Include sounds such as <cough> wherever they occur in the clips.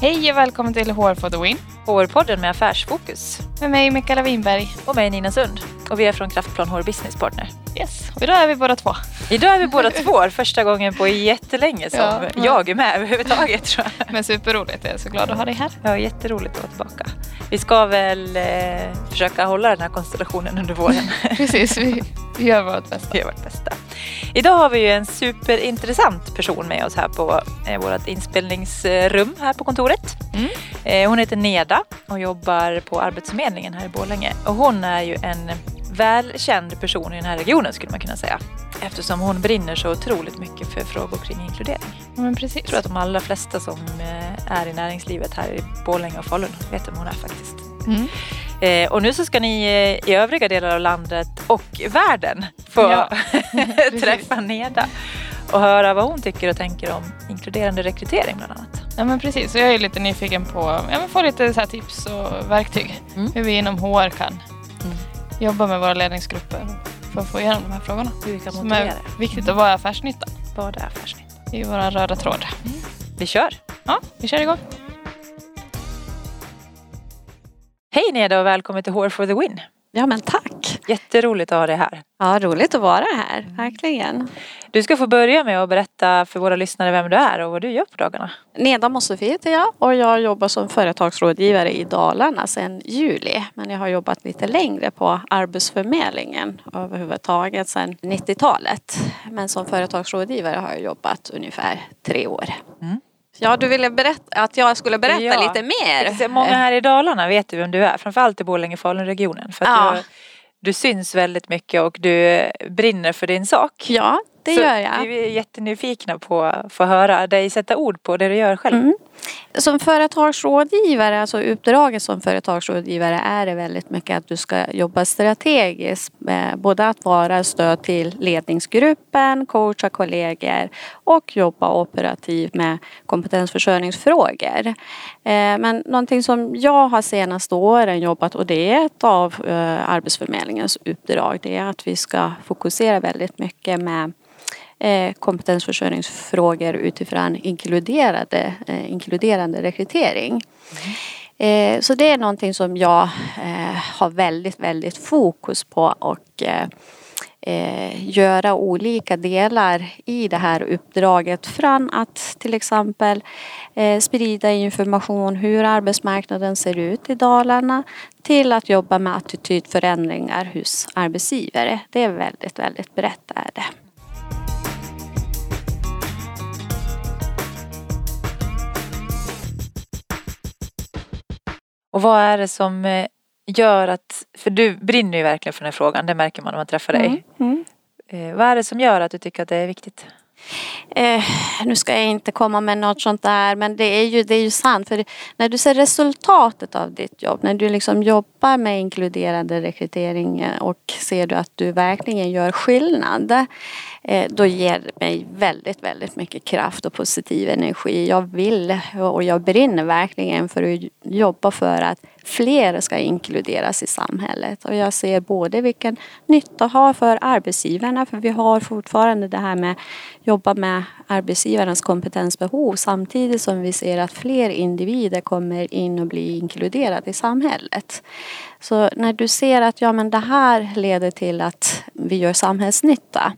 Hej och välkommen till HR for the Win. HR-podden med affärsfokus. Med mig Mikaela Winberg. Och mig Nina Sund. Och vi är från Kraftplan HR Business Partner. Yes, och idag är vi båda två. Idag är vi båda två, första gången på jättelänge som Ja. jag är med överhuvudtaget tror jag. Men superroligt, jag är så glad att ha dig här. Ja, jätteroligt att vara tillbaka. Vi ska väl eh, försöka hålla den här konstellationen under våren. <laughs> Precis, vi, vi gör vårt bästa. Vi gör vårt bästa. Idag har vi ju en superintressant person med oss här på eh, vårt inspelningsrum här på kontoret. Mm. Eh, hon heter Neda och jobbar på Arbetsförmedlingen här i Borlänge. Och hon är ju en välkänd person i den här regionen skulle man kunna säga. Eftersom hon brinner så otroligt mycket för frågor kring inkludering. Men precis. Jag tror att de allra flesta som eh, är i näringslivet här i Borlänge och Falun vet vem hon är faktiskt. Mm. Eh, och nu så ska ni eh, i övriga delar av landet och världen få Ja, <laughs> träffa Neda och höra vad hon tycker och tänker om inkluderande rekrytering bland annat. Ja men precis, så jag är lite nyfiken på ja, men få lite så tips och verktyg. Mm. Hur vi inom HR kan jobba med våra ledningsgrupper för att få igenom de här frågorna. Hur vi kan Som motivera är viktigt att vara affärsnytta. Vad är affärsnytta? Det är våra röda tråd. Vi kör! Ja, vi kör igång. Hej Neda och välkommen till HR for the Win. Ja men tack. Jätteroligt att ha dig här. Ja roligt att vara här, verkligen. Du ska få börja med att berätta för våra lyssnare vem du är och vad du gör på dagarna. Neda Mossefie heter jag och jag jobbar som företagsrådgivare i Dalarna sedan juli. Men jag har jobbat lite längre på Arbetsförmedlingen överhuvudtaget sedan 90-talet. Men som företagsrådgivare har jag jobbat ungefär tre år. Mm. Ja, du ville berätta att jag skulle berätta Ja. lite mer. Många här i Dalarna vet ju vem du är, framförallt i Borlänge-Falun-regionen. För att Ja. du, du syns väldigt mycket och du brinner för din sak. Ja, det Så gör jag. Vi är jättenyfikna på att få höra dig sätta ord på det du gör själv. Mm. Som företagsrådgivare, alltså uppdraget som företagsrådgivare är det väldigt mycket att du ska jobba strategiskt. Både att vara stöd till ledningsgruppen, coacha kollegor och jobba operativt med kompetensförsörjningsfrågor. Eh, men någonting som jag har senaste åren jobbat och det är ett av eh, Arbetsförmedlingens uppdrag. Det är att vi ska fokusera väldigt mycket med Eh, kompetensförsörjningsfrågor utifrån inkluderade, eh, inkluderande rekrytering. Eh, så det är någonting som jag eh, har väldigt, väldigt fokus på och eh, eh, göra olika delar i det här uppdraget. Från att till exempel eh, sprida information hur arbetsmarknaden ser ut i Dalarna till att jobba med attitydförändringar hos arbetsgivare. Det är väldigt, väldigt brett är det. Och vad är det som eh, gör att, för du brinner ju verkligen för den här frågan, det märker man när man träffar dig. Mm. Eh, Vad är det som gör att du tycker att det är viktigt? Eh, nu ska jag inte komma med något sånt där men det är ju, det är ju sant. För när du ser resultatet av ditt jobb, när du liksom jobbar med inkluderande rekrytering eh, och ser du att du verkligen gör skillnad. Eh, då ger det mig väldigt, väldigt mycket kraft och positiv energi. Jag vill och jag brinner verkligen för att jobba för att fler ska inkluderas i samhället. Och jag ser både vilken nytta har för arbetsgivarna, för vi har fortfarande det här med jobba med arbetsgivarnas kompetensbehov samtidigt som vi ser att fler individer kommer in och blir inkluderade i samhället. Så när du ser att ja, men det här leder till att vi gör samhällsnytta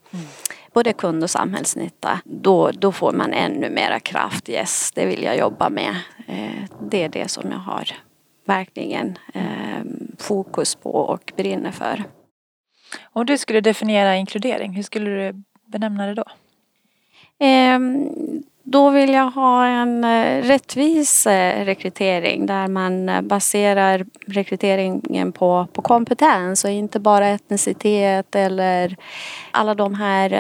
både kund och samhällsnytta, då, då får man ännu mera kraft. Yes, det vill jag jobba med. Eh, det är det som jag har verkligen eh, fokus på och brinner för. Om du skulle definiera inkludering, hur skulle du benämna det då? Då vill jag ha en eh, rättvis eh, rekrytering där man eh, baserar rekryteringen på, på kompetens och inte bara etnicitet eller alla de här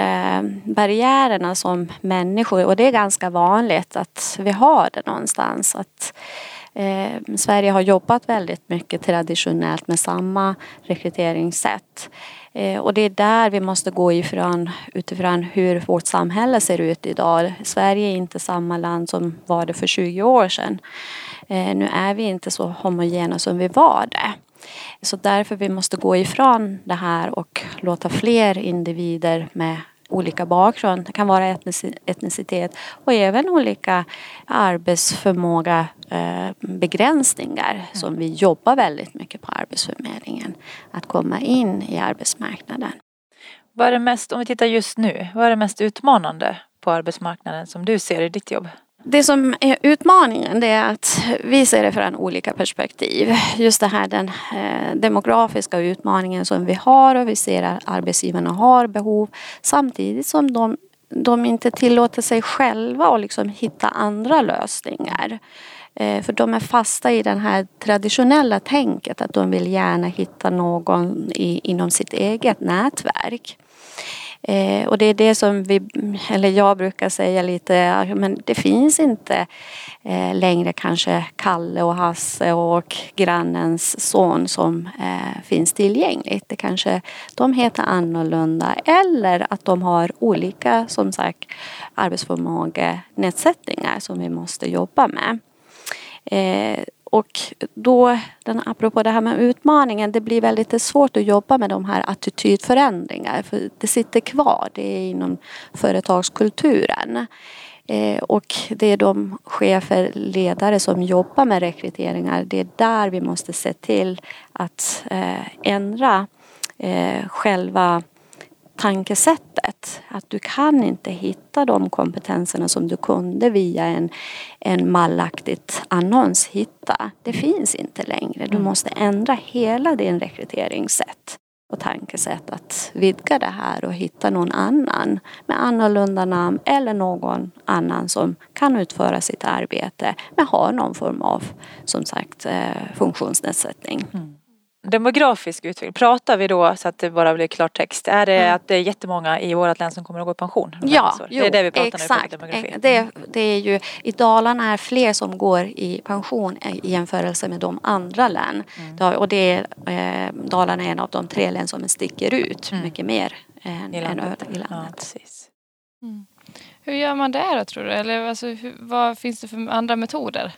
barriärerna som människor, och det är ganska vanligt att vi har det någonstans. Att Eh, Sverige har jobbat väldigt mycket traditionellt med samma rekryteringssätt. Eh, och det är där vi måste gå ifrån utifrån hur vårt samhälle ser ut idag. Sverige är inte samma land som var det för 20 år sedan. Eh, nu är vi inte så homogena som vi var det. Så därför vi måste gå ifrån det här och låta fler individer med olika bakgrund, det kan vara etnici- etnicitet och även olika arbetsförmåga eh, begränsningar som vi jobbar väldigt mycket på Arbetsförmedlingen. Att komma in i arbetsmarknaden. Vad är det mest, om vi tittar just nu, vad är det mest utmanande på arbetsmarknaden som du ser i ditt jobb? Det som är utmaningen det är att vi ser det från olika perspektiv. Just det här den eh, demografiska utmaningen som vi har och vi ser att arbetsgivarna har behov samtidigt som de, de inte tillåter sig själva att liksom hitta andra lösningar. Eh, för de är fasta i det här traditionella tänket att de vill gärna hitta någon i, inom sitt eget nätverk. Eh, och det är det som vi, eller jag brukar säga lite, men det finns inte eh, längre kanske Kalle och Hasse och grannens son som eh, finns tillgängligt. Det kanske de heter annorlunda eller att de har olika som sagt arbetsförmågenedsättningar som vi måste jobba med. Eh, och då, den, apropå det här med utmaningen, det blir väldigt svårt att jobba med de här attitydförändringar. För det sitter kvar, det är inom företagskulturen. Eh, och det är de chefer, ledare som jobbar med rekryteringar. Det är där vi måste se till att eh, ändra eh, själva tankesättet. Att du kan inte hitta de kompetenserna som du kunde via en, en mallaktigt annons hitta. Det finns inte längre. Du mm. måste ändra hela din rekryteringssätt och tankesätt att vidga det här och hitta någon annan med annorlunda namn eller någon annan som kan utföra sitt arbete men har någon form av som sagt eh, funktionsnedsättning. Mm demografisk utveckling, pratar vi då så att det bara blir klartext? Är det mm. att det är jättemånga i vårt län som kommer att gå i pension? Ja, jo, det är det vi pratar exakt. nu det, det är ju, I Dalarna är fler som går i pension i jämförelse med de andra län. Mm. Och det är, eh, Dalarna är en av de tre län som sticker ut mm. mycket mer än, I landet. Än i landet. Ja, mm. Hur gör man det då tror du? Eller alltså, hur, vad finns det för andra metoder?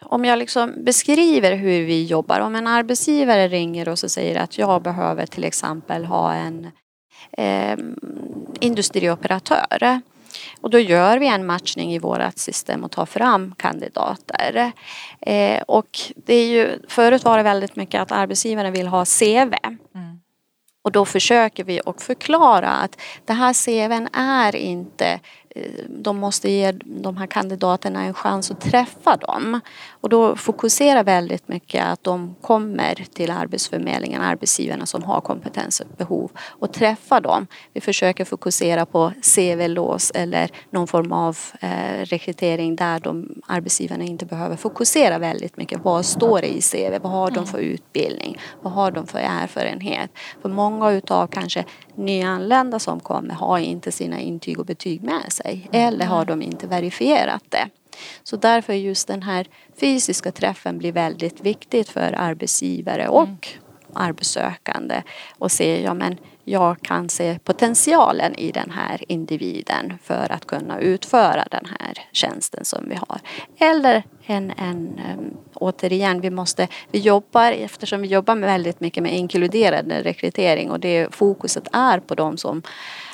Om jag liksom beskriver hur vi jobbar. Om en arbetsgivare ringer och så säger att jag behöver till exempel ha en eh, industrioperatör. Och då gör vi en matchning i vårt system och tar fram kandidater. Eh, och det är ju, förut var det väldigt mycket att arbetsgivaren vill ha CV. Mm. Och då försöker vi att förklara att det här CVn är inte de måste ge de här kandidaterna en chans att träffa dem. Och då fokuserar väldigt mycket att de kommer till Arbetsförmedlingen, arbetsgivarna som har kompetensbehov och träffa dem. Vi försöker fokusera på CV-lås eller någon form av eh, rekrytering där de arbetsgivarna inte behöver fokusera väldigt mycket. Vad står det i CV? Vad har de för utbildning? Vad har de för erfarenhet? För många utav kanske nyanlända som kommer har inte sina intyg och betyg med sig eller har de inte verifierat det. Så därför just den här fysiska träffen blir väldigt viktigt för arbetsgivare och mm. arbetssökande och se, ja men jag kan se potentialen i den här individen för att kunna utföra den här tjänsten som vi har. Eller en, en um, återigen, vi måste, vi jobbar, eftersom vi jobbar väldigt mycket med inkluderande rekrytering och det fokuset är på de som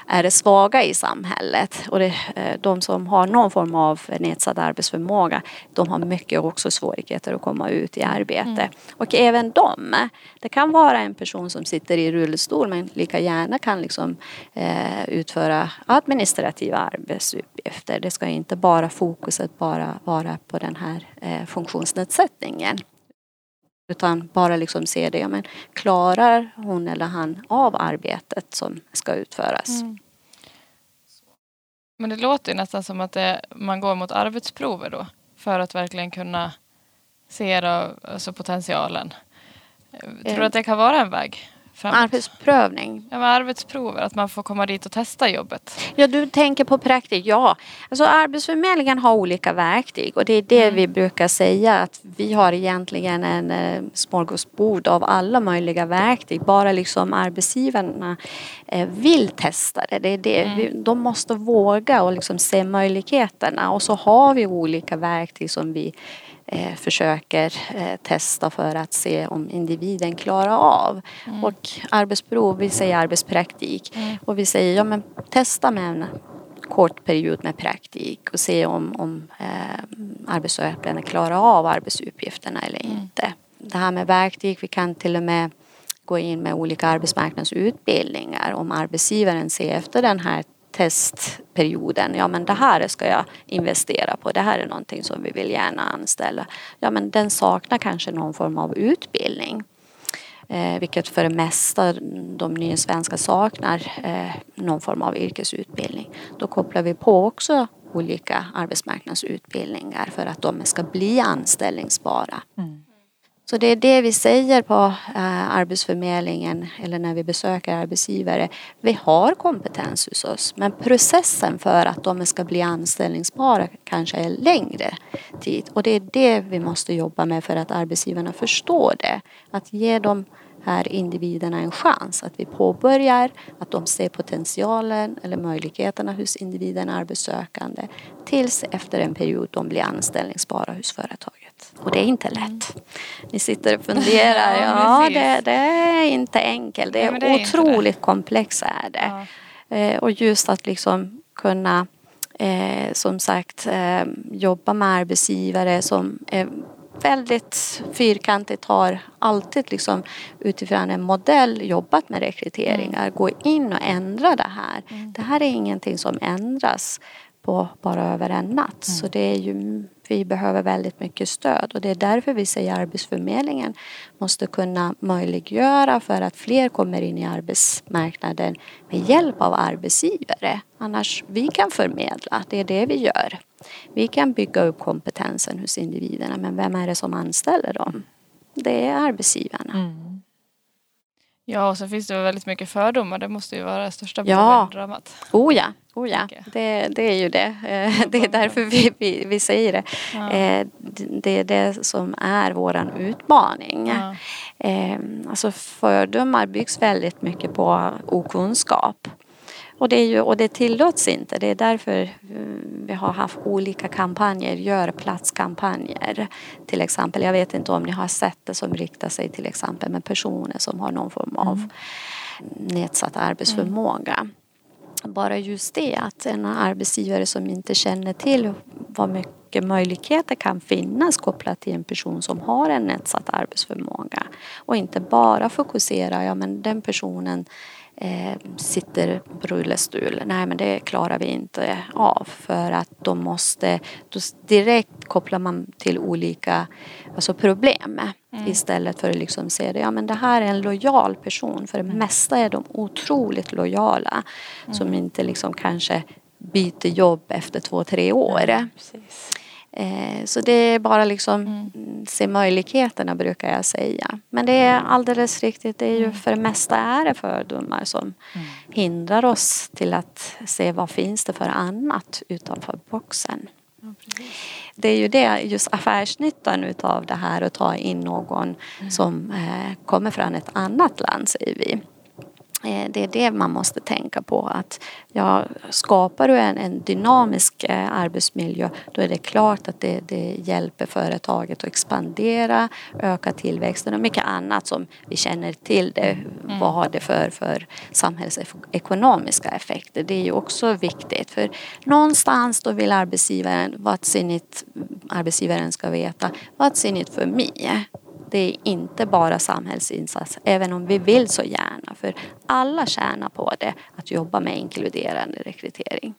är svaga i samhället och det, eh, de som har någon form av nedsatt arbetsförmåga de har mycket också svårigheter att komma ut i arbete. Mm. Och även de, det kan vara en person som sitter i rullstol men lika gärna kan liksom, eh, utföra administrativa arbetsuppgifter. Det ska inte bara fokuset bara vara på den här eh, funktionsnedsättningen. Utan bara liksom se det, ja, men klarar hon eller han av arbetet som ska utföras? Mm. Men det låter ju nästan som att det, man går mot arbetsprover då för att verkligen kunna se då, alltså potentialen. Tror du att det kan vara en väg? Framåt. Arbetsprövning. Ja, men arbetsprover, att man får komma dit och testa jobbet. Ja, du tänker på praktik. Ja, alltså Arbetsförmedlingen har olika verktyg och det är det mm. vi brukar säga att vi har egentligen en eh, smörgåsbord av alla möjliga verktyg. Bara liksom arbetsgivarna eh, vill testa det. det, är det. Mm. De måste våga och liksom se möjligheterna och så har vi olika verktyg som vi eh, försöker eh, testa för att se om individen klarar av. Mm. Och arbetsprov, vi säger arbetspraktik mm. och vi säger ja men testa med en kort period med praktik och se om, om eh, arbetssökande klarar av arbetsuppgifterna eller mm. inte. Det här med verktyg, vi kan till och med gå in med olika arbetsmarknadsutbildningar om arbetsgivaren ser efter den här testperioden, ja men det här ska jag investera på, det här är någonting som vi vill gärna anställa. Ja men den saknar kanske någon form av utbildning. Eh, vilket för det mesta de nya svenska saknar eh, någon form av yrkesutbildning. Då kopplar vi på också olika arbetsmarknadsutbildningar för att de ska bli anställningsbara. Mm. Så det är det vi säger på eh, Arbetsförmedlingen eller när vi besöker arbetsgivare. Vi har kompetens hos oss men processen för att de ska bli anställningsbara kanske är längre tid. Och det är det vi måste jobba med för att arbetsgivarna förstår det. Att ge dem här individerna en chans. Att vi påbörjar, att de ser potentialen eller möjligheterna hos individen arbetssökande tills efter en period de blir anställningsbara hos företaget. Och det är inte lätt. Ni sitter och funderar. <laughs> ja, det, det, är inte enkelt. Det är, ja, det är otroligt komplext är det. Ja. Eh, och just att liksom kunna eh, som sagt eh, jobba med arbetsgivare som är väldigt fyrkantigt har alltid liksom utifrån en modell jobbat med rekryteringar. Mm. Gå in och ändra det här. Mm. Det här är ingenting som ändras på bara över en natt. Mm. Så det är ju, vi behöver väldigt mycket stöd och det är därför vi säger Arbetsförmedlingen måste kunna möjliggöra för att fler kommer in i arbetsmarknaden med hjälp av arbetsgivare. Annars, vi kan förmedla, det är det vi gör. Vi kan bygga upp kompetensen hos individerna men vem är det som anställer dem? Det är arbetsgivarna. Mm. Ja, och så finns det väldigt mycket fördomar. Det måste ju vara det största problemet. Ja, oh ja. Oh ja, det, det är ju det. Eh, det är därför vi, vi, vi säger det. Ja. Eh, det är det som är våran utmaning. Ja. Eh, alltså fördomar byggs väldigt mycket på okunskap. Och det, är ju, och det tillåts inte. Det är därför vi har haft olika kampanjer, gör platskampanjer. Till exempel, jag vet inte om ni har sett det som riktar sig till exempel med personer som har någon form av mm. nedsatt arbetsförmåga. Mm bara just det att en arbetsgivare som inte känner till vad mycket möjligheter kan finnas kopplat till en person som har en nedsatt arbetsförmåga och inte bara fokusera, ja men den personen eh, sitter på rullstol. Nej men det klarar vi inte av för att de måste, direkt kopplar man till olika alltså problem mm. istället för att liksom se det, ja men det här är en lojal person för det mm. mesta är de otroligt lojala mm. som inte liksom kanske byter jobb efter två, tre år. Ja, Eh, så det är bara liksom mm. se möjligheterna brukar jag säga. Men det är alldeles riktigt, det är ju mm. för det mesta är det fördomar som mm. hindrar oss till att se vad finns det för annat utanför boxen. Ja, det är ju det, just affärsnyttan utav det här att ta in någon mm. som eh, kommer från ett annat land säger vi. Eh, det är det man måste tänka på att ja, skapar du en, en dynamisk eh, arbetsmiljö då är det klart att det, det, hjälper företaget att expandera, öka tillväxten och mycket annat som vi känner till det. Mm. Vad har det för, för samhällsekonomiska effekter? Det är ju också viktigt för någonstans då vill arbetsgivaren, vad arbetsgivaren ska veta, it for me? Det är inte bara samhällsinsats, även om vi vill så gärna. För alla tjänar på det, att jobba med inkluderande rekrytering.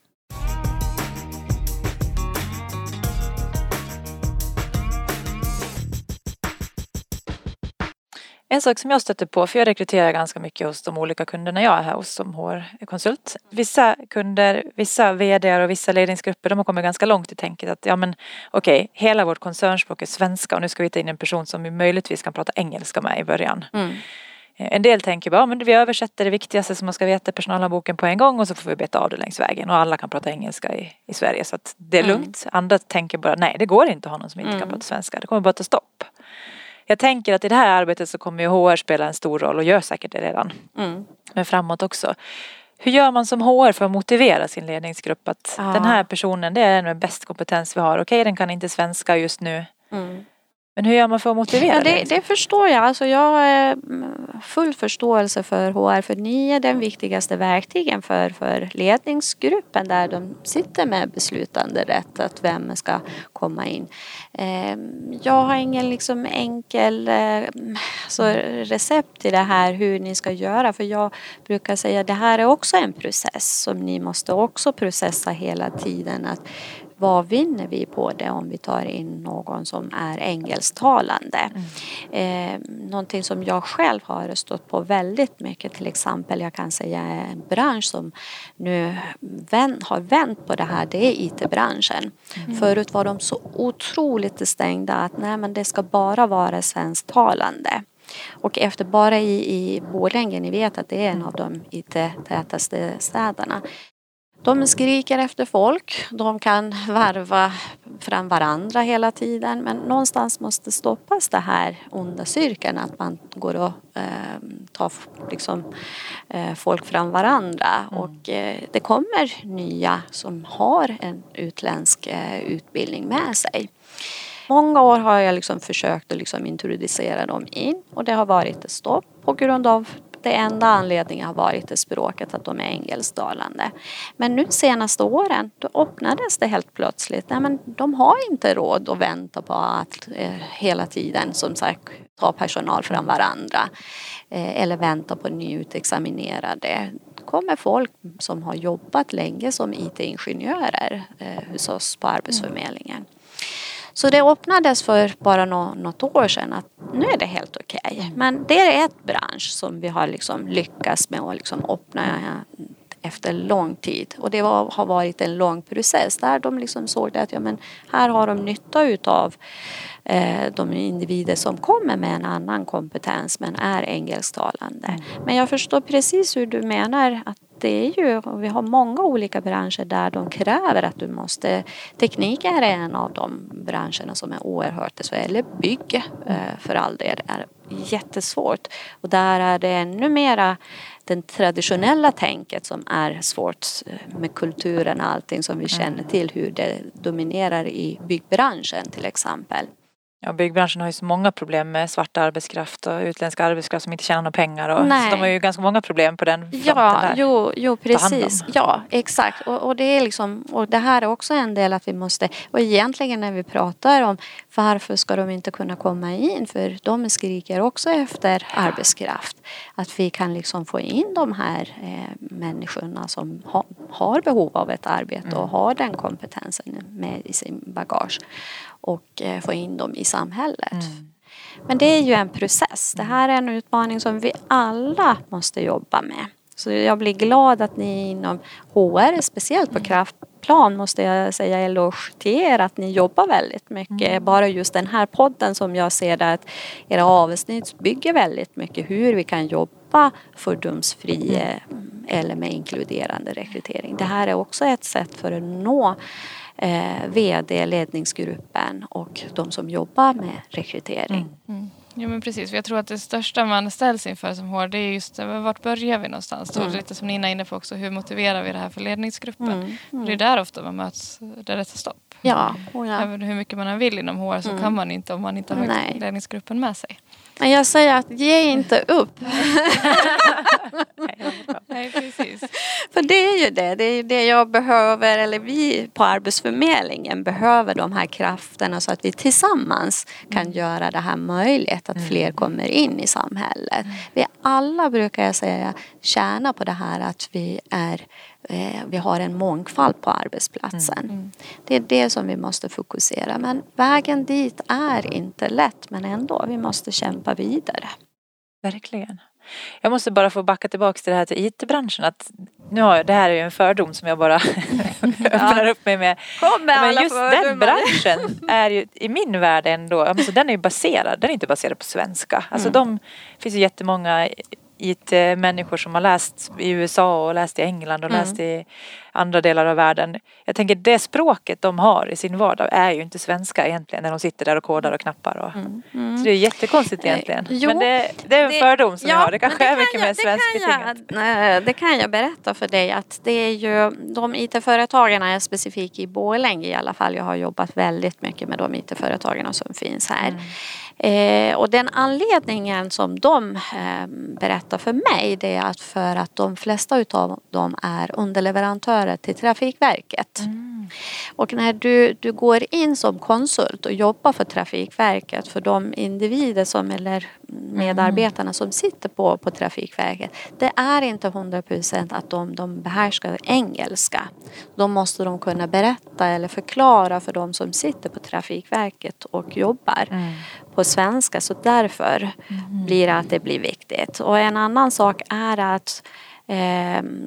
En sak som jag stöter på, för jag rekryterar ganska mycket hos de olika kunderna jag är här hos som HR-konsult. Vissa kunder, vissa VD och vissa ledningsgrupper de har kommit ganska långt i tänket att ja men okej, okay, hela vårt koncernspråk är svenska och nu ska vi ta in en person som vi möjligtvis kan prata engelska med i början. Mm. Eh, en del tänker bara, ja, men vi översätter det viktigaste som man ska veta personalhandboken på en gång och så får vi beta av det längs vägen och alla kan prata engelska i, i Sverige så att det är mm. lugnt. Andra tänker bara, nej det går inte att ha någon som inte mm. kan prata svenska, det kommer bara ta stopp jag tänker att i det här arbetet så kommer ju HR spela en stor roll och gör säkert det redan. Mm. Men framåt också. Hur gör man som HR för att motivera sin ledningsgrupp att ja. den här personen det är den med bäst kompetens vi har. Okej den kan inte svenska just nu. Mm. Men hur gör man för att motivera Ja, det, det förstår jag. Alltså jag har full förståelse för HR för ni är den viktigaste verktygen för, för ledningsgruppen där de sitter med beslutande rätt att vem ska komma in. Ehm, jag har ingen liksom enkel alltså recept till det här hur ni ska göra för jag brukar säga att det här är också en process som ni måste också processa hela tiden. Att vad vinner vi på det om vi tar in någon som är engelsktalande? Mm. Eh, någonting som jag själv har stått på väldigt mycket till exempel, jag kan säga en bransch som nu vänt, har vänt på det här, det är IT-branschen. Mm. Förut var de så otroligt stängda att nej men det ska bara vara svensktalande. Och efter bara i, i Borlänge, ni vet att det är en av de IT-tätaste städerna. De skriker efter folk, de kan varva fram varandra hela tiden men någonstans måste stoppas det här onda cirkeln att man går och eh, tar liksom, eh, folk fram varandra mm. och eh, det kommer nya som har en utländsk eh, utbildning med sig. Många år har jag liksom försökt att liksom introducera dem in och det har varit ett stopp på grund av det enda anledningen har varit det språket, att de är engelsktalande. Men nu senaste åren, då öppnades det helt plötsligt. Nej, men de har inte råd att vänta på att eh, hela tiden, som sagt, ta personal från varandra. Eh, eller vänta på nyutexaminerade. Kommer folk som har jobbat länge som IT-ingenjörer eh, hos oss på Arbetsförmedlingen. Så det öppnades för bara något år sedan att nu är det helt okej. Okay. Men det är ett bransch som vi har liksom lyckats med att liksom öppna efter lång tid. Och det var, har varit en lång process där de liksom såg att ja, men här har de nytta utav eh, de individer som kommer med en annan kompetens men är engelsktalande. Mm. Men jag förstår precis hur du menar att det är ju, vi har många olika branscher där de kräver att du måste, teknik är en av de branscherna som är oerhört, eller bygg eh, för all del är jättesvårt och där är det ännu mera det traditionella tänket som är svårt eh, med kulturen och allting som vi känner mm. till hur det dominerar i byggbranschen till exempel. Ja, byggbranschen har ju så många problem med svart arbetskraft och utländsk arbetskraft som inte tjänar några pengar. Och, så de har ju ganska många problem på den fronten. Ja, där. Jo, jo precis. Ja, exakt. Och, och, det är liksom, och det här är också en del att vi måste, och egentligen när vi pratar om varför ska de inte kunna komma in? För de skriker också efter arbetskraft. Att vi kan liksom få in de här eh, människorna som ha, har behov av ett arbete mm. och har den kompetensen med i sin bagage och eh, få in dem i samhället. Mm. Men det är ju en process. Det här är en utmaning som vi alla måste jobba med. Så jag blir glad att ni inom HR, speciellt på kraftplan, måste jag säga eloge till er att ni jobbar väldigt mycket. Mm. Bara just den här podden som jag ser där att era avsnitt bygger väldigt mycket hur vi kan jobba fördomsfri mm. eller med inkluderande rekrytering. Det här är också ett sätt för att nå eh, VD, ledningsgruppen och de som jobbar med rekrytering. Mm. Mm. Ja men precis, jag tror att det största man ställs inför som HR det är just vart börjar vi någonstans? Mm. lite som Nina är inne på också, hur motiverar vi det här för ledningsgruppen? Mm. Mm. Det är där ofta man möts där det tar stopp. Ja. Oh ja. Även hur mycket man än vill inom HR så mm. kan man inte om man inte har ledningsgruppen med sig. Men jag säger att ge inte upp. <laughs> Nej, precis. För det är ju det. Det är det jag behöver, eller vi på Arbetsförmedlingen behöver de här krafterna så att vi tillsammans kan mm. göra det här möjligt att fler mm. kommer in i samhället. Mm. Vi alla brukar jag säga tjänar på det här att vi är vi har en mångfald på arbetsplatsen. Mm. mm. Det är det som vi måste fokusera. Men vägen dit är inte lätt men ändå, vi måste kämpa vidare. Verkligen. Jag måste bara få backa tillbaka till det här till IT-branschen. Att nu har jag, det här är ju en fördom som jag bara <laughs> öppnar upp mig med. Kom med Men just den branschen är ju i min värld ändå, alltså den är ju baserad, den är inte baserad på svenska. Alltså mm. de, det finns ju jättemånga IT-människor som har läst i USA och läst i England och mm. läst i andra delar av världen. Jag tänker det språket de har i sin vardag är ju inte svenska egentligen när de sitter där och kodar och knappar. Och, Mm. Mm. Så det är jättekonstigt Eh, egentligen. jo, men det, det är en det- fördom som ja, jag har. Det kanske är kan mycket jag- mer det kan svenskbetingat. jag- eh, Det kan jag berätta för dig att det är ju de IT-företagen är specifikt i Borlänge i alla fall. Jag har jobbat väldigt mycket med de IT-företagen som finns här. Mm. Eh, och den anledningen som de eh, berättar för mig det är att för att de flesta utav dem är underleverantörer till Trafikverket. Mm. Och när du, du går in som konsult och jobbar för Trafikverket för de individer som eller medarbetarna som sitter på, på Trafikverket. Det är inte 100% att de, de behärskar engelska. Då måste de kunna berätta eller förklara för de som sitter på Trafikverket och jobbar Mm. på svenska. Så därför blir det att det blir viktigt. Och en annan sak är att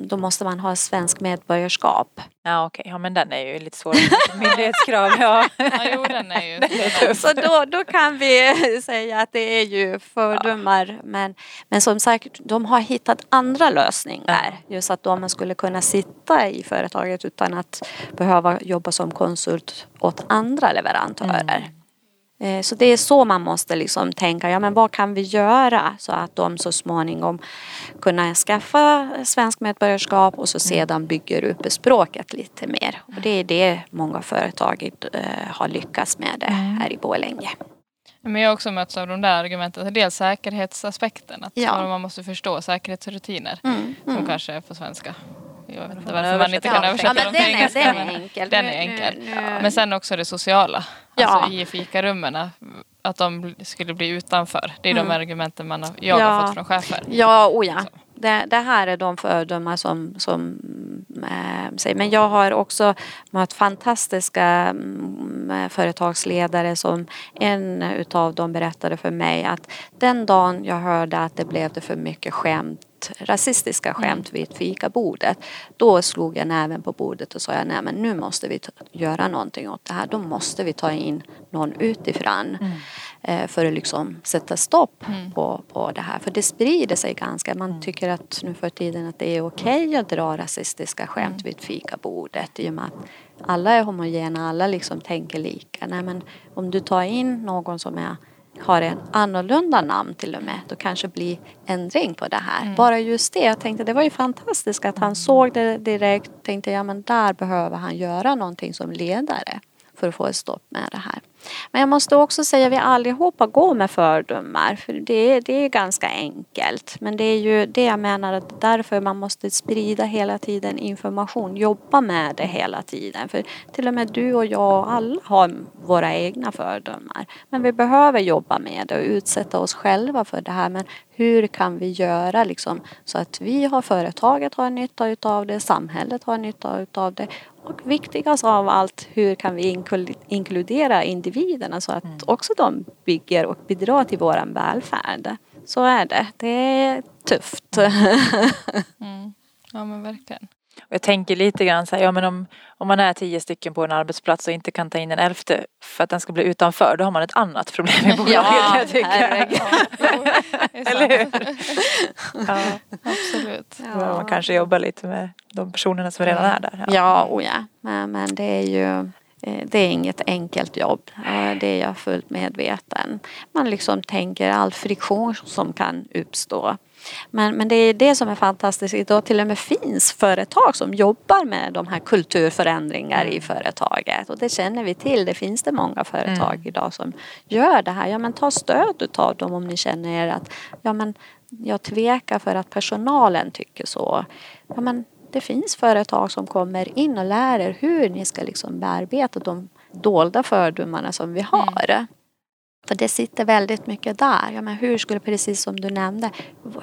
då måste man ha svensk medborgarskap. Ja okej, ja men den är ju lite svårare. Myndighetskrav, ja. <laughs> Ja, jo, den är ju... Så då, då kan vi <laughs> säga att det är ju fördomar. Men, men som sagt, de har hittat andra lösningar. Just att de skulle kunna sitta i företaget utan att behöva jobba som konsult åt andra leverantörer. Eh, Så det är så man måste liksom tänka, ja men vad kan vi göra så att de så småningom kunna skaffa svensk medborgarskap och så sedan bygger upp språket lite mer. Och det är det många företag eh, har lyckats med det här i Borlänge. Men jag har också mötts av de där argumenten. Dels säkerhetsaspekten. Att Ja. man måste förstå säkerhetsrutiner. Mm, Som mm. kanske är på svenska. Jag vet inte varför man inte kan översätta Ja, dem den är, den är enkel. Den är enkel. nu- Men sen också det sociala. Ja. Alltså i fikarummen. Att de skulle bli utanför. Det är de Mm. argumenten man har, jag Ja. har fått från chefer. Ja, oh ja. Det, det här är de fördomar som, som äh, säger. Men jag har också mött fantastiska mm, företagsledare som en utav dem berättade för mig att den dagen jag hörde att det blev det för mycket skämt rasistiska skämt vid fikabordet. Då slog jag näven på bordet och sa jag, nej men nu måste vi göra någonting åt det här. Då måste vi ta in någon utifrån eh, för att liksom sätta stopp på, på det här. För det sprider sig ganska. Man tycker att nu för tiden att det är okej att dra rasistiska skämt vid fikabordet i och med att alla är homogena, alla liksom tänker lika. Nej, men om du tar in någon som är har en annorlunda namn till och med, då kanske blir ändring på det här. Bara just det, jag tänkte det var ju fantastiskt att han såg det direkt, tänkte ja men där behöver han göra någonting som ledare för att få ett stopp med det här. Men jag måste också säga att vi allihopa går med fördomar, för det är, det är ganska enkelt. Men det är ju det jag menar att därför man måste sprida hela tiden information, jobba med det hela tiden. För till och med du och jag och alla har våra egna fördomar. Men vi behöver jobba med det och utsätta oss själva för det här. Men hur kan vi göra liksom så att vi har företaget har nytta utav det, samhället har nytta utav det och viktigast av allt, hur kan vi inkludera individer individerna så att också de bygger och bidrar till våran välfärd. Så är det. Det är tufft. <laughs> Mm. Ja men verkligen. Och jag tänker lite grann så här, ja men om, om man är tio stycken på en arbetsplats och inte kan ta in en elfte för att den ska bli utanför, då har man ett annat problem i <laughs> bolaget. Ja, jag tycker. <laughs> Eller hur? Ja, Absolut. behöver man kanske jobba lite med de personerna som redan är där. Ja, oh ja. Men, men det är ju det är inget enkelt jobb. Eh, Det är jag fullt medveten. Man liksom tänker all friktion som kan uppstå. Men, men det är det som är fantastiskt. Idag till och med finns företag som jobbar med de här kulturförändringar i företaget. Och det känner vi till. Det finns det många företag idag som gör det här. Ja men ta stöd utav dem om ni känner er att ja men jag tvekar för att personalen tycker så. Ja men det finns företag som kommer in och lär er hur ni ska liksom bearbeta de dolda fördomarna som vi har. För det sitter väldigt mycket där. Ja, men hur skulle, precis som du nämnde,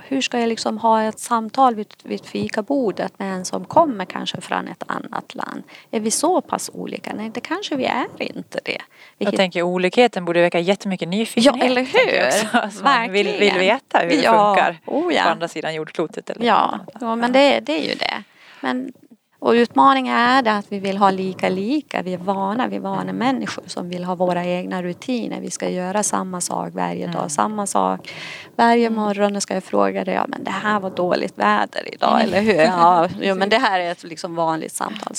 hur ska jag liksom ha ett samtal vid, vid fikabordet med en som kommer kanske från ett annat land? Är vi så pass olika? Nej, det kanske vi är inte det. Jag Vilket- tänker olikheten borde väcka jättemycket nyfikenhet. Ja, eller jag hur? också. Alltså, man vill, vill Verkligen. veta hur det Ja, funkar oh på ja. andra sidan jordklotet. Eller Ja, ja men det, det är ju det. Men, Och utmaningen är det att vi vill ha lika lika. Vi är vana, vi är vana människor som vill ha våra egna rutiner. Vi ska göra samma sak varje dag, samma sak. Varje morgon ska jag fråga dig, ja men det här var dåligt väder idag, eller hur? Ja, <laughs> jo, men det här är ett liksom vanligt samtal.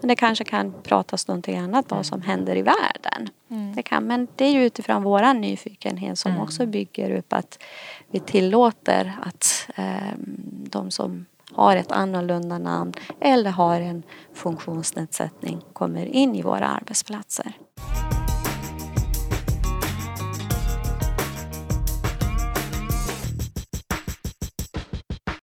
Men det kanske kan pratas någonting annat då som händer i världen. Det kan, men det är ju utifrån våran nyfikenhet som också bygger upp att vi tillåter att eh, de som har ett annorlunda namn eller har en funktionsnedsättning kommer in i våra arbetsplatser.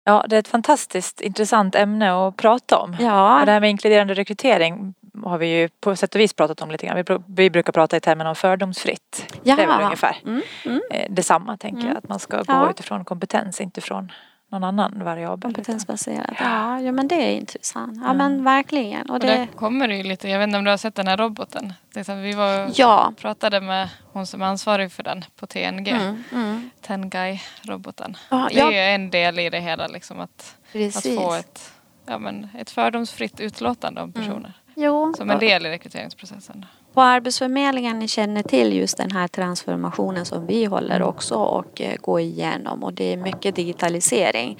Ja, det är ett fantastiskt intressant ämne att prata om. Ja. Och det här med inkluderande rekrytering har vi ju på sätt och vis pratat om lite grann. Vi, vi brukar prata i termen om fördomsfritt. Ja. Det är väl ungefär Mm, mm. eh, detsamma tänker jag. Att man ska gå Ja. utifrån kompetens, inte från någon annan variabel. Kompetensbaserat. Ja, ja, men det är intressant. Ja men verkligen. Och Och det, där kommer det ju lite, jag vet inte om du har sett den här roboten? Det är så, vi var ja. pratade med hon som är ansvarig för den på TNG. Mm, mm. Tengai-roboten. Ja, det är ja. ju en del i det hela, liksom att, att få ett, ja, men ett fördomsfritt utlåtande om personer. Jo, Som en del i rekryteringsprocessen. På Arbetsförmedlingen ni känner till just den här transformationen som vi håller också och eh, går igenom och det är mycket digitalisering.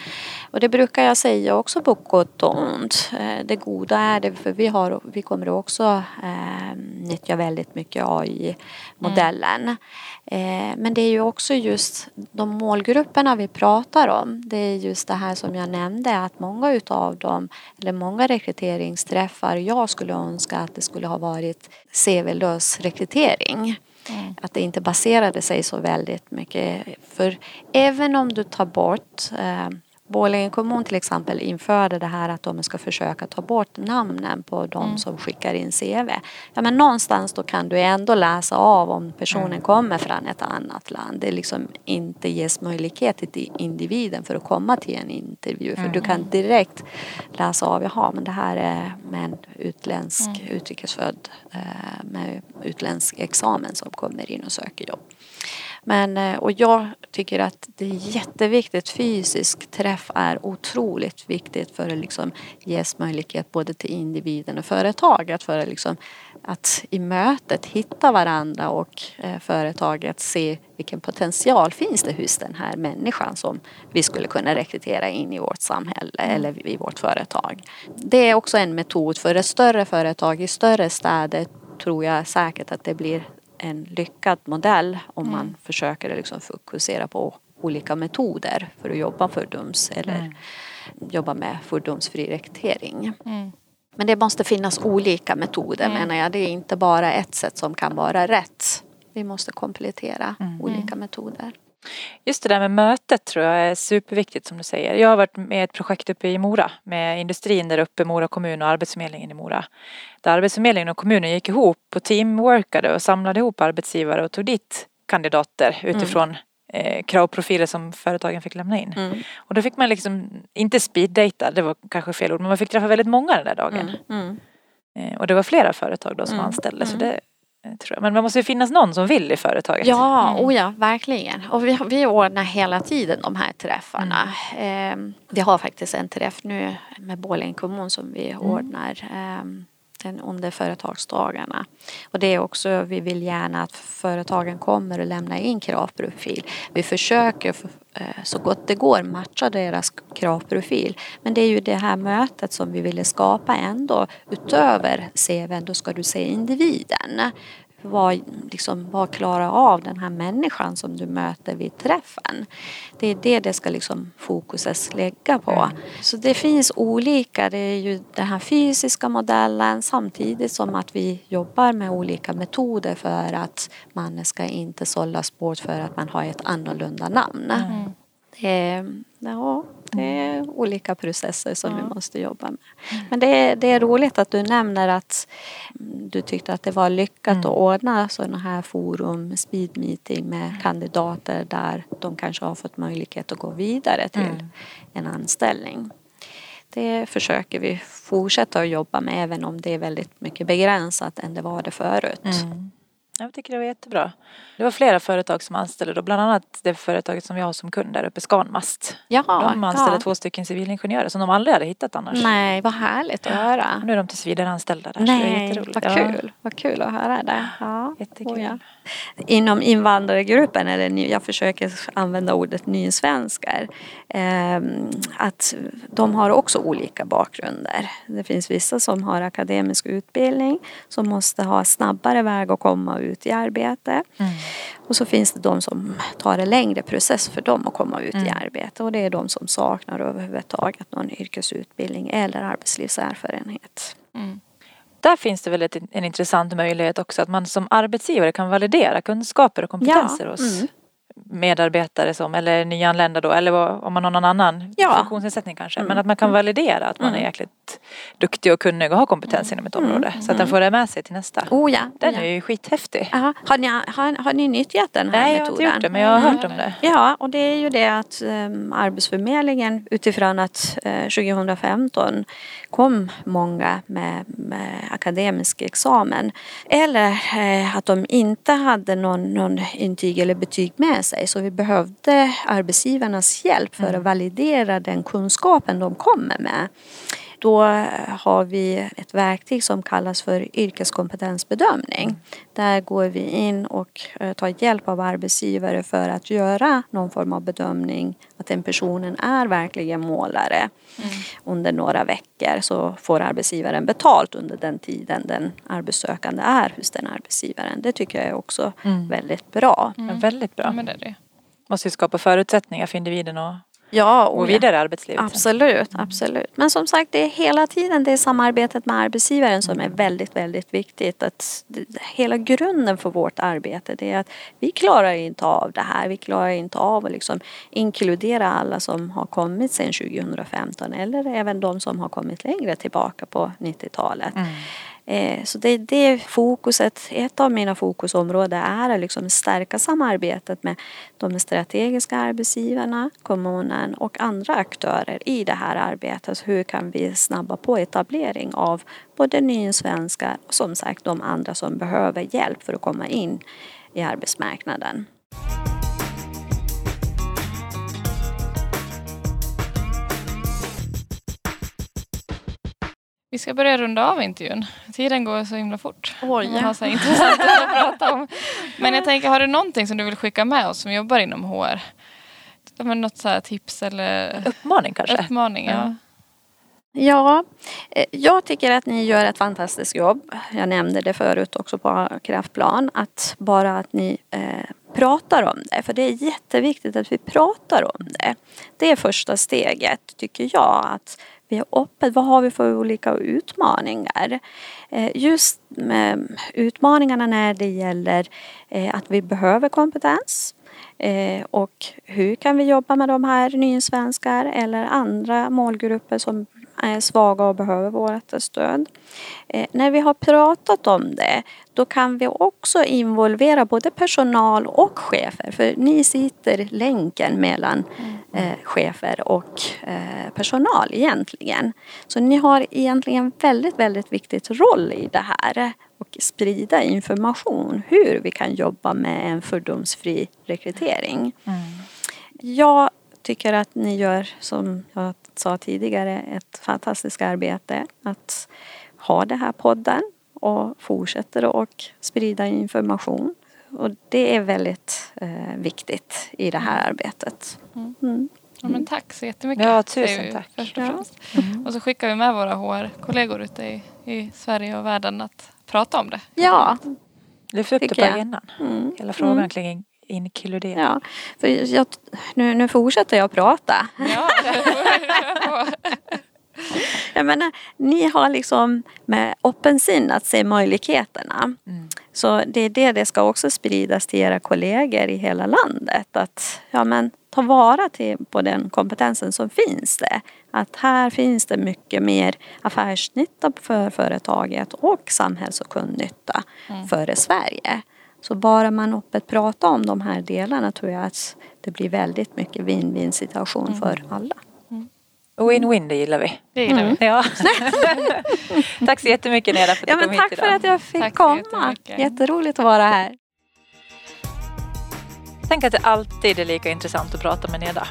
Och det brukar jag säga också på gott och ont. Eh, det goda är det för vi, har, vi kommer också eh, nyttja väldigt mycket AI-modellen. Mm men det är ju också just de målgrupperna vi pratar om. Det är just det här som jag nämnde att många utav dem eller många rekryteringsträffar jag skulle önska att det skulle ha varit CV-lös rekrytering. Att det inte baserade sig så väldigt mycket. För även om du tar bort eh, Borlänge kommun till exempel införde det här att de ska försöka ta bort namnen på de som skickar in CV. Ja men någonstans då kan du ändå läsa av om personen kommer från ett annat land. Det liksom inte ges möjlighet till individen för att komma till en intervju. För du kan direkt läsa av, jaha men det här är med en utländsk utrikesfödd eh, med utländsk examen som kommer in och söker jobb. Men, eh, och jag tycker att det är jätteviktigt. Fysisk träff är otroligt viktigt för att liksom ges möjlighet både till individen och företaget för att, liksom, att i mötet hitta varandra och eh, företaget se vilken potential finns det hos den här människan som vi skulle kunna rekrytera in i vårt samhälle eller i vårt företag. Det är också en metod för ett större företag i större städer tror jag säkert att det blir en lyckad modell om man försöker liksom fokusera på olika metoder för att jobba fördoms eller jobba med fördomsfri rekrytering. Mm. Men det måste finnas olika metoder menar jag. Det är inte bara ett sätt som kan vara rätt. Vi måste komplettera olika metoder. Just det där med mötet tror jag är superviktigt som du säger. Jag har varit med i ett projekt uppe i Mora med industrin där uppe, Mora kommun och Arbetsförmedlingen i Mora. Där Arbetsförmedlingen och kommunen gick ihop och teamworkade och samlade ihop arbetsgivare och tog dit kandidater utifrån eh, kravprofiler som företagen fick lämna in. Mm. Och då fick man liksom, inte speeddata, det var kanske fel ord, men man fick träffa väldigt många den där dagen. Mm. Eh, och det var flera företag då som Mm. anställde så det eh, tror jag. Men det måste ju finnas någon som vill i företaget. Ja, oh ja, verkligen. Och vi, vi ordnar hela tiden de här träffarna. Eh, vi har faktiskt en träff nu med Borlänge kommun som vi ordnar eh, egentligen under företagsdagarna. Och det är också, vi vill gärna att företagen kommer och lämnar in kravprofil. Vi försöker eh, så gott det går matcha deras kravprofil. Men det är ju det här mötet som vi ville skapa ändå utöver CVn. Då ska du se individen vad, liksom, vad klarar av den här människan som du möter vid träffen. Det är det det ska liksom fokuset lägga på. Så det finns olika, det är ju den här fysiska modellen samtidigt som att vi jobbar med olika metoder för att man ska inte sållas bort för att man har ett annorlunda namn. Det, är, ja, det är olika processer som vi måste jobba med. Men det är, det är roligt att du nämner att mm, du tyckte att det var lyckat att ordna sådana här forum, speed meeting med kandidater där de kanske har fått möjlighet att gå vidare till en anställning. Det försöker vi fortsätta att jobba med även om det är väldigt mycket begränsat än det var det förut. Mm. Jag tycker det var jättebra. Det var flera företag som anställde då, bland annat det företaget som vi har som kund där uppe, Scanmast. Jaha, De anställde ja. två stycken civilingenjörer som de aldrig hade hittat annars. Nej, vad härligt att höra. Och nu är de tills vidare anställda där. så det är Nej, jätteroligt. vad Ja, kul. Vad kul att höra det. Ja. Jättekul. Oh, ja. Inom invandrargruppen, eller ny, jag försöker använda ordet nysvenskar, eh, att de har också olika bakgrunder. Det finns vissa som har akademisk utbildning som måste ha snabbare väg att komma ut i arbete. Mm. Och så finns det de som tar en längre process för dem att komma ut i Mm. arbete och det är de som saknar överhuvudtaget någon yrkesutbildning eller arbetslivserfarenhet. Mm. Där finns det väl ett, en intressant möjlighet också att man som arbetsgivare kan validera kunskaper och kompetenser Ja, hos mm. Medarbetare som, eller nyanlända då, eller om man har någon annan Ja. funktionsnedsättning kanske. Mm. Men att man kan validera att man är Mm. jäkligt duktig och kunnig och har kompetens inom ett område. Så att den får det med sig till nästa. Oh ja. Den ja. är ju skithäftig. Aha. Har, ni, har, har ni nyttjat den här Nej, jag har metoden? inte gjort det men jag har hört om det. Ja, och det är ju det att um, Arbetsförmedlingen utifrån att eh, 2015 kom många med, med akademisk examen eller eh, att de inte hade någon, någon intyg eller betyg med sig så vi behövde arbetsgivarnas hjälp för att validera den kunskapen de kommer med. Då har vi ett verktyg som kallas för yrkeskompetensbedömning. Där går vi in och eh, tar hjälp av arbetsgivare för att göra någon form av bedömning att den personen är verkligen målare. Under några veckor så får arbetsgivaren betalt under den tiden den arbetssökande är hos den arbetsgivaren. Det tycker jag är också Mm. väldigt bra. Väldigt Ja, bra. men det är det. Måste ju skapa förutsättningar för individen att Ja, och vidare i arbetslivet. Absolut, absolut. Men som sagt, det är hela tiden det samarbetet med arbetsgivaren som är väldigt, väldigt viktigt. Att hela grunden för vårt arbete det är att vi klarar inte av det här. Vi klarar inte av att liksom inkludera alla som har kommit sedan 2015 eller även de som har kommit längre tillbaka på 90-talet. Mm. Eh, så det, det fokuset, ett av mina fokusområden är att liksom stärka samarbetet med de strategiska arbetsgivarna, kommunen och andra aktörer i det här arbetet. Hur kan vi snabba på etablering av både nysvenskar och som sagt de andra som behöver hjälp för att komma in i arbetsmarknaden. Vi ska börja runda av intervjun. Tiden går så himla fort. Oj. Man har så intressant att prata om. Men jag tänker, har du någonting som du vill skicka med oss som jobbar inom HR? Men något så här tips eller Uppmaning kanske? uppmaning? Ja. Ja, eh, jag tycker att ni gör ett fantastiskt jobb. Jag nämnde det förut också på Kraftplan. Att bara att ni eh, pratar om det. För det är jätteviktigt att vi pratar om det. Det är första steget tycker jag. Att vi är öppet. Vad har vi för olika utmaningar? Eh, just med utmaningarna när det gäller eh, att vi behöver kompetens. Eh, och hur kan vi jobba med de här nysvenskar eller andra målgrupper som är svaga och behöver vårt stöd. Eh, när vi har pratat om det då kan vi också involvera både personal och chefer för ni sitter länken mellan eh, chefer och eh, personal egentligen. Så ni har egentligen väldigt, väldigt viktigt roll i det här och sprida information hur vi kan jobba med en fördomsfri rekrytering. Mm. Jag tycker att ni gör, som jag sa tidigare, ett fantastiskt arbete att ha den här podden och fortsätter och sprida information. Och det är väldigt eh, viktigt i det här arbetet. Mm. Ja, men tack så jättemycket. Ja, tusen vi tack. Först och, Ja. främst. och så skickar vi med våra HR-kollegor ute i, i Sverige och världen att prata om det. Ja, Lyft upp det på agendan. mm. Hela frågan Mm. kring inkludering. ja. För jag, nu, nu fortsätter jag prata. Ja, <laughs> Jag menar, ni har liksom med öppen sinn att se möjligheterna. Mm. Så det är det det ska också spridas till era kollegor i hela landet. Att ja, men, ta vara till, på den kompetensen som finns det. Att här finns det mycket mer affärsnytta för företaget och samhälls och kundnytta för Sverige. Så bara man öppet pratar om de här delarna tror jag att det blir väldigt mycket win-win situation för alla. Win-win, det gillar vi. Det gillar Mm. vi. Ja. <laughs> tack så jättemycket Neda för att Ja, du kom tack hit för idag. att jag fick Tack komma. Jätteroligt att vara här. Tänk att det alltid är lika intressant att prata med Neda.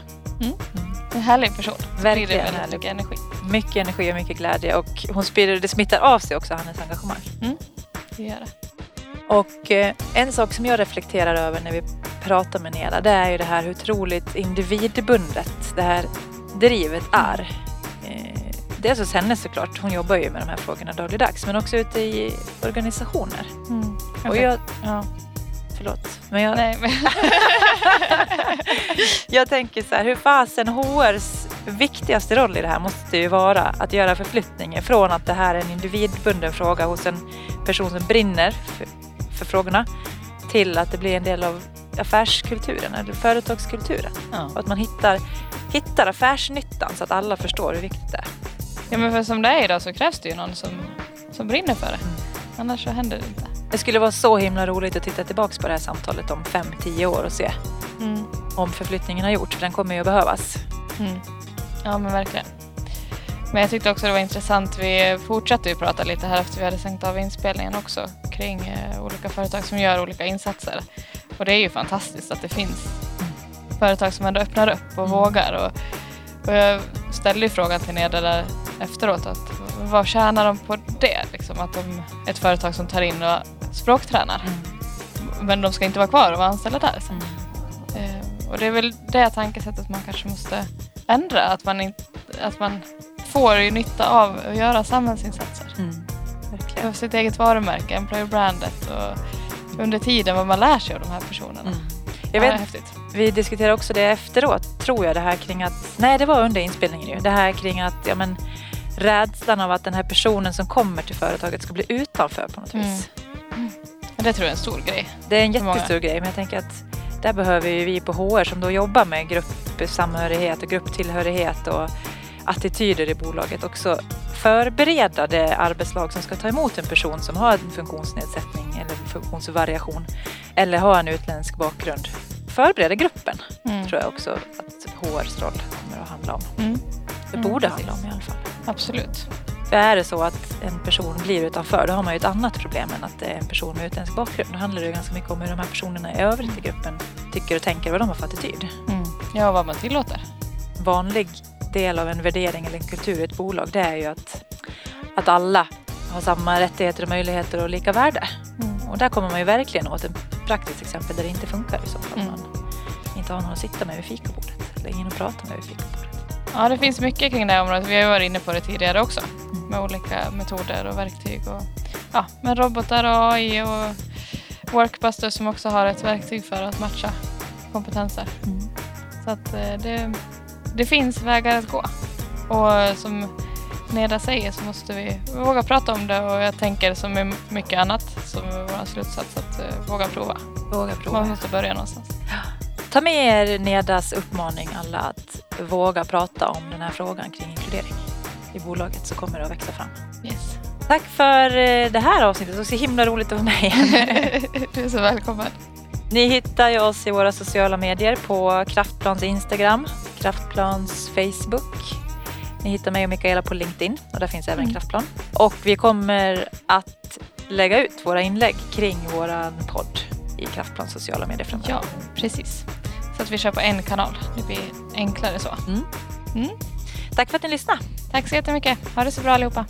En härlig person. Verkligen väldigt härlig. mycket energi. Mycket energi och mycket glädje och hon sprider, det smittar av sig också, hennes engagemang. Det gör det. Och eh, en sak som jag reflekterar över när vi pratar med Neda det är ju det här hur otroligt individbundet det här drivet är. Eh, Dels hos henne såklart, hon jobbar ju med de här frågorna dagligdags men också ute i organisationer. Mm. Och jag, ja. förlåt, men jag, Nej, men <laughs> jag tänker så här, hur fasen HRs viktigaste roll i det här måste ju vara att göra förflyttningen från att det här är en individbunden fråga hos en person som brinner för, för frågorna till att det blir en del av affärskulturen eller företagskulturen. ja. Och att man hittar, hittar affärsnyttan så att alla förstår hur viktigt det är. ja, men för som det är idag så krävs det ju någon som, som brinner för det. Annars så händer det inte. Det skulle vara så himla roligt att titta tillbaka på det här samtalet om 5-10 år och se Mm. om förflyttningen har gjorts, för den kommer ju att behövas. Mm. Ja men verkligen. Men jag tyckte också det var intressant. Vi fortsatte ju prata lite här efter vi hade stängt av inspelningen också kring eh, olika företag som gör olika insatser. Och det är ju fantastiskt att det finns företag som ändå öppnar upp och Mm. vågar. Och, och jag ställde ju frågan till Neda där efteråt att vad tjänar de på det? Liksom att de ett företag som tar in och språktränar. Men de ska inte vara kvar och vara anställda där sen. Eh, och det är väl det tankesättet man kanske måste ändra. Att man, inte, att man får ju nytta av att göra samhällsinsatser. Mm. Sitt eget varumärke, employer brandet och under tiden vad man lär sig av de här personerna. Mm. Ja, Jag vet, häftigt. vi diskuterade också det efteråt, tror jag, det här kring att, nej det var under inspelningen ju, det här kring att, ja men rädslan av att den här personen som kommer till företaget ska bli utanför på något Mm. vis. Men Det tror jag är en stor grej. Det är en jättestor grej, men jag tänker att där behöver ju vi på HR som då jobbar med gruppsamhörighet och grupptillhörighet och attityder i bolaget också förbereda det arbetslag som ska ta emot en person som har en funktionsnedsättning eller funktionsvariation eller har en utländsk bakgrund. Förbereda gruppen Mm. tror jag också att HRs roll kommer att handla om. Mm. Det Mm, borde precis. handla om i alla fall. Absolut. För är det så att en person blir utanför, då har man ju ett annat problem än att det är en person med utländsk bakgrund. Då handlar det ganska mycket om hur de här personerna i övrigt i gruppen tycker och tänker, vad de har för attityd. Mm. Ja, vad man tillåter. Vanlig del av en värdering eller en kultur i ett bolag, det är ju att, att alla har samma rättigheter och möjligheter och lika värde. Mm. Och där kommer man ju verkligen åt ett praktiskt exempel där det inte funkar i så fall. Mm. Man inte har någon att sitta med vid fikabordet eller ingen att prata med vid fikabordet. Ja, det finns mycket kring det här området. Vi har ju varit inne på det tidigare också. Mm. Med olika metoder och verktyg. Och, ja, med robotar och AI och Workbuster som också har ett verktyg för att matcha kompetenser. Så att eh, det, det finns vägar att gå. Och som Neda säger så måste vi våga prata om det och jag tänker som med mycket annat som är vår slutsats att eh, våga prova. Våga prova. Man måste börja någonstans. Ta med er Nedas uppmaning alla att våga prata om den här frågan kring inkludering i bolaget så kommer det att växa fram. Yes. Tack för eh, det här avsnittet. Det var så himla roligt att vara med igen. <laughs> du är så välkommen. Ni hittar ju oss i våra sociala medier på Kraftplans Instagram, Kraftplans Facebook. Ni hittar mig och Mikaela på LinkedIn och där finns även Mm. Kraftplan. Och vi kommer att lägga ut våra inlägg kring våran podd i Kraftplans sociala medier framöver. Ja, precis. Så att vi kör på en kanal. Det blir enklare så. Mm. Mm. Tack för att ni lyssnade. Tack så jättemycket. Ha det så bra allihopa.